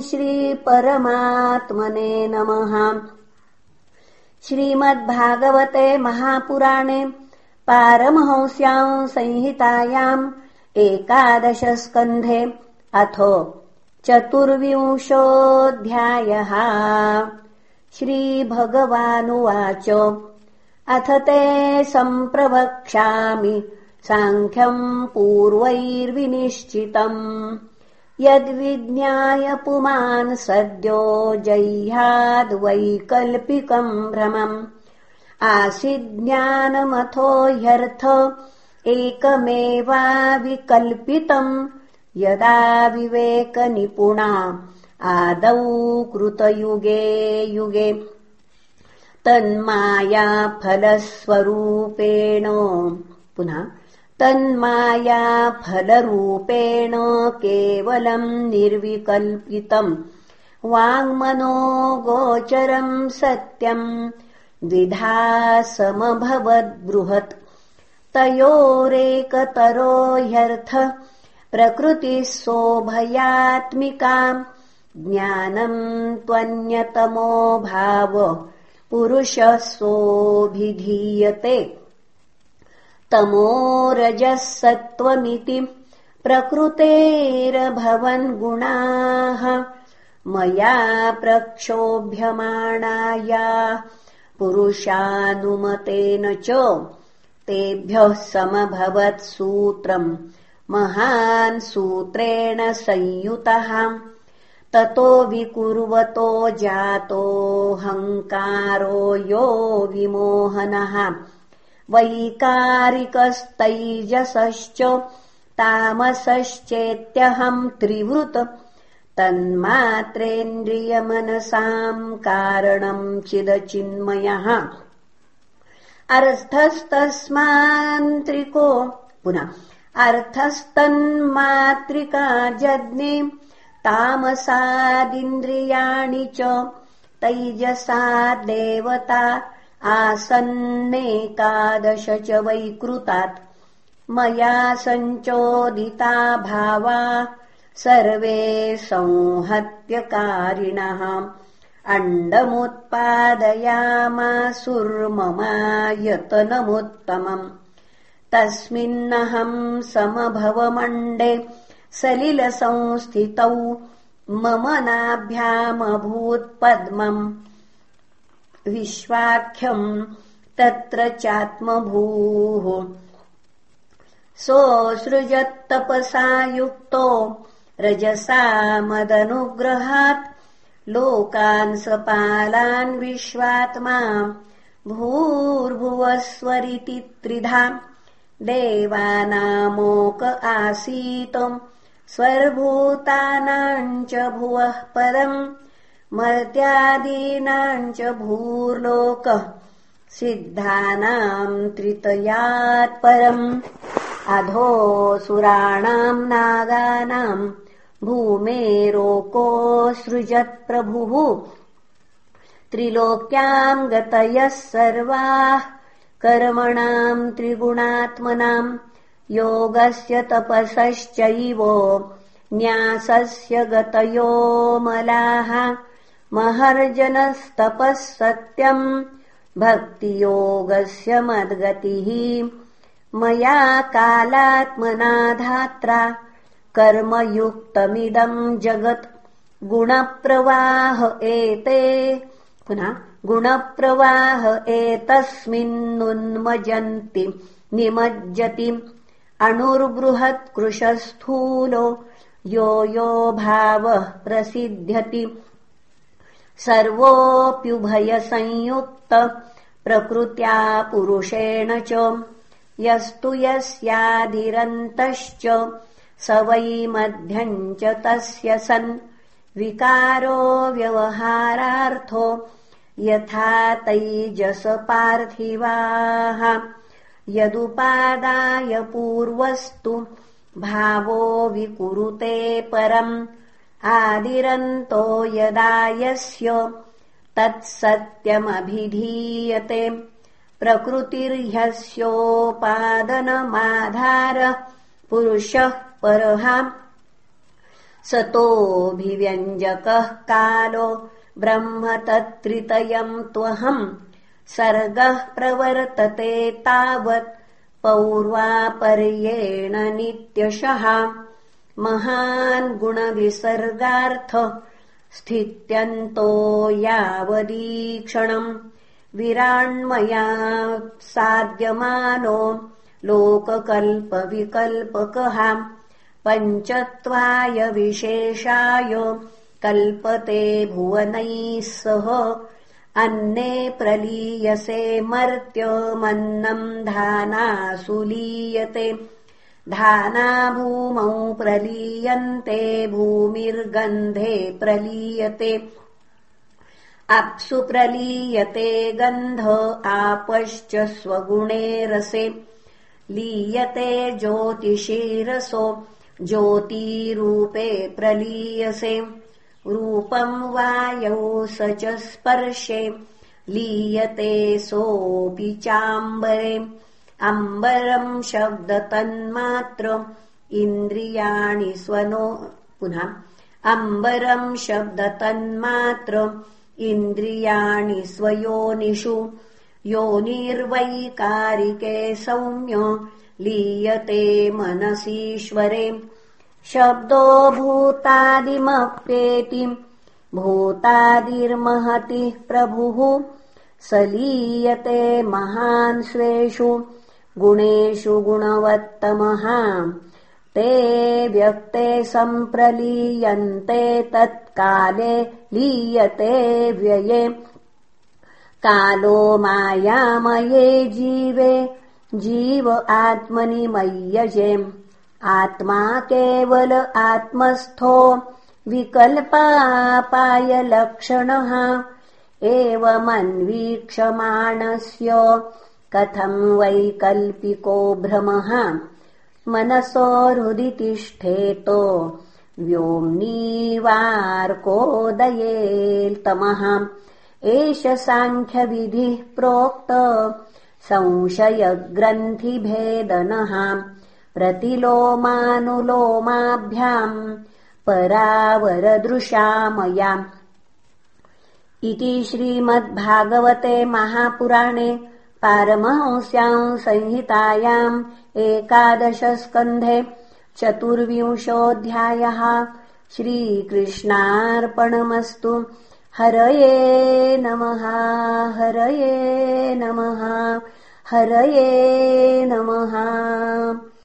श्रीपरमात्मने नमः। श्रीमद्भागवते महापुराणे पारमहंस्याम् संहितायाम् एकादशस्कन्धे अथो चतुर्विंशोऽध्यायः। श्रीभगवानुवाच। अथ ते सम्प्रवक्ष्यामि साङ्ख्यम् पूर्वैर्विनिश्चितम् यद्विज्ञाय पुमान् सद्यो जह्याद्वैकल्पिकम् भ्रमम्। आसीज्ज्ञानमथो ह्यर्थ एकमेवाविकल्पितम्। यदा विवेकनिपुणा आदौ कृतयुगे युगे। तन्मायाफलस्वरूपेण। पुनः तन्मायाफलरूपेण केवलम् निर्विकल्पितम् वाङ्मनो गोचरम् सत्यम् द्विधा समभवद्बृहत् तयोरेकतरो ह्यर्थ प्रकृतिः सोभयात्मिकाम् ज्ञानम् त्वन्यतमो भाव पुरुषः सोऽभिधीयते तमोरजः सत्त्वमिति प्रकृतेरभवन् गुणाः मया प्रक्षोभ्यमाणाया पुरुषानुमतेन च तेभ्यः समभवत्सूत्रम् महान् सूत्रेण संयुतः। ततो विकुर्वतो जातोऽहङ्कारो यो विमोहनः वैकारिकस्तैजसश्च तामसश्चेत्यहम् त्रिवृत। तन्मात्रेन्द्रियमनसाम् कारणम् चिदचिन्मयः। अर्थस्तस्मान्त्रिको पुनः अर्थस्तन्मात्रिका जज्ञे तामसादिन्द्रियाणि च तैजसा देवता आसन्नेकादश च वैकृतात् मया सञ्चोदिता भावा सर्वे संहत्यकारिणः। अण्डमुत्पादयामासुर्ममायतनमुत्तमम्। तस्मिन्नहम् समभवमण्डे सलिलसंस्थितौ मम नाभ्यामभूत्पद्मम् विश्वाख्यम् तत्र चात्मभूः। सोऽसृजत्तपसा युक्तो रजसा मदनुग्रहात्। लोकान् सपालान् विश्वात्मा भूर्भुवस्वरिति त्रिधा। देवानामोक आसीतम् स्वर्भूतानाम् च भुवः परम् मर्त्यादीनाम् च भूर्लोकः सिद्धानाम् त्रितयात्परम् अधोऽसुराणाम् नागानाम् भूमेरोकोऽसृजत्प्रभुः त्रिलोक्याम् गतयः सर्वाः कर्मणाम् त्रिगुणात्मनाम् योगस्य तपसश्चैव न्यासस्य गतयो मलाः महर्जनस्तपः सत्यम् भक्तियोगस्य मद्गतिः। मया कालात्मना धात्रा कर्मयुक्तमिदम् जगत्। गुणप्रवाह एते पुनः गुणप्रवाह एतस्मिन्नुन्मजन्ति निमज्जति। अणुर्बृहत्कृशस्थूलो यो यो भावः प्रसिध्यति सर्वोऽप्युभयसंयुक्त प्रकृत्या पुरुषेण च। यस्तु यस्यादिरन्तश्च स वै मध्यम् च तस्य सन्। विकारो व्यवहारार्थो यथा तैजसपार्थिवाः यदुपादाय पूर्वस्तु भावो विकुरुते परम् आदिरन्तो यदा यस्य तत्सत्यमभिधीयते। प्रकृतिर्ह्यस्योपादनमाधार पुरुषः परहा सतोऽभिव्यञ्जकः कालो ब्रह्म तत्त्रितयम् त्वहम् सर्गः प्रवर्तते तावत् पौर्वापर्येण नित्यशः महान् गुणविसर्गार्थ स्थित्यन्तो यावदीक्षणम् विराण्मया साध्यमानो लोककल्पविकल्पकः पञ्चत्वाय विशेषाय कल्पते भुवनैः सह अन्ने प्रलीयसे मर्त्यमन्नम् धाना सुलीयते धाना भूमौ प्रलीयन्ते भूमिर्गन्धे प्रलीयते। अप्सु प्रलीयते गन्ध आपश्च स्वगुणे रसे। लीयते ज्योतिषीरसो ज्योतिरूपे प्रलीयसे। रूपम् वायौ स च स्पर्शे लीयते सोऽपि चाम्बरे अम्बरम् शब्दतन्मात्र इन्द्रियाणि स्वनो पुनः अम्बरम् शब्दतन्मात्र इन्द्रियाणि स्वयोनिषु योनिर्वैकारिके सौम्य लीयते मनसीश्वरे। शब्दो भूतादिमप्येति भूतादिर्महतिः प्रभुः स लीयते महान् स्वेषु गुणेषु गुणवत्तमः। ते व्यक्ते सम्प्रलीयन्ते तत्काले लीयते व्यये। कालो मायामये जीवे जीव आत्मनि मय्यजे आत्मा केवल आत्मस्थो विकल्पापायलक्षणः एवमन्वीक्षमाणस्य कथम् वैकल्पिको भ्रमः? मनसो हृदि तिष्ठेतो व्योम्नीवार्कोदयेल्तमः। एष साङ्ख्यविधिः प्रोक्त। संशयग्रन्थिभेदनः। प्रतिलोमानुलोमाभ्याम् परावरदृशामया इति श्रीमद्भागवते महापुराणे पारमहंस्याम् संहितायाम् एकादशस्कन्धे चतुर्विंशोऽध्यायः श्रीकृष्णार्पणमस्तु। हरये नमः हरये नमः हरये नमः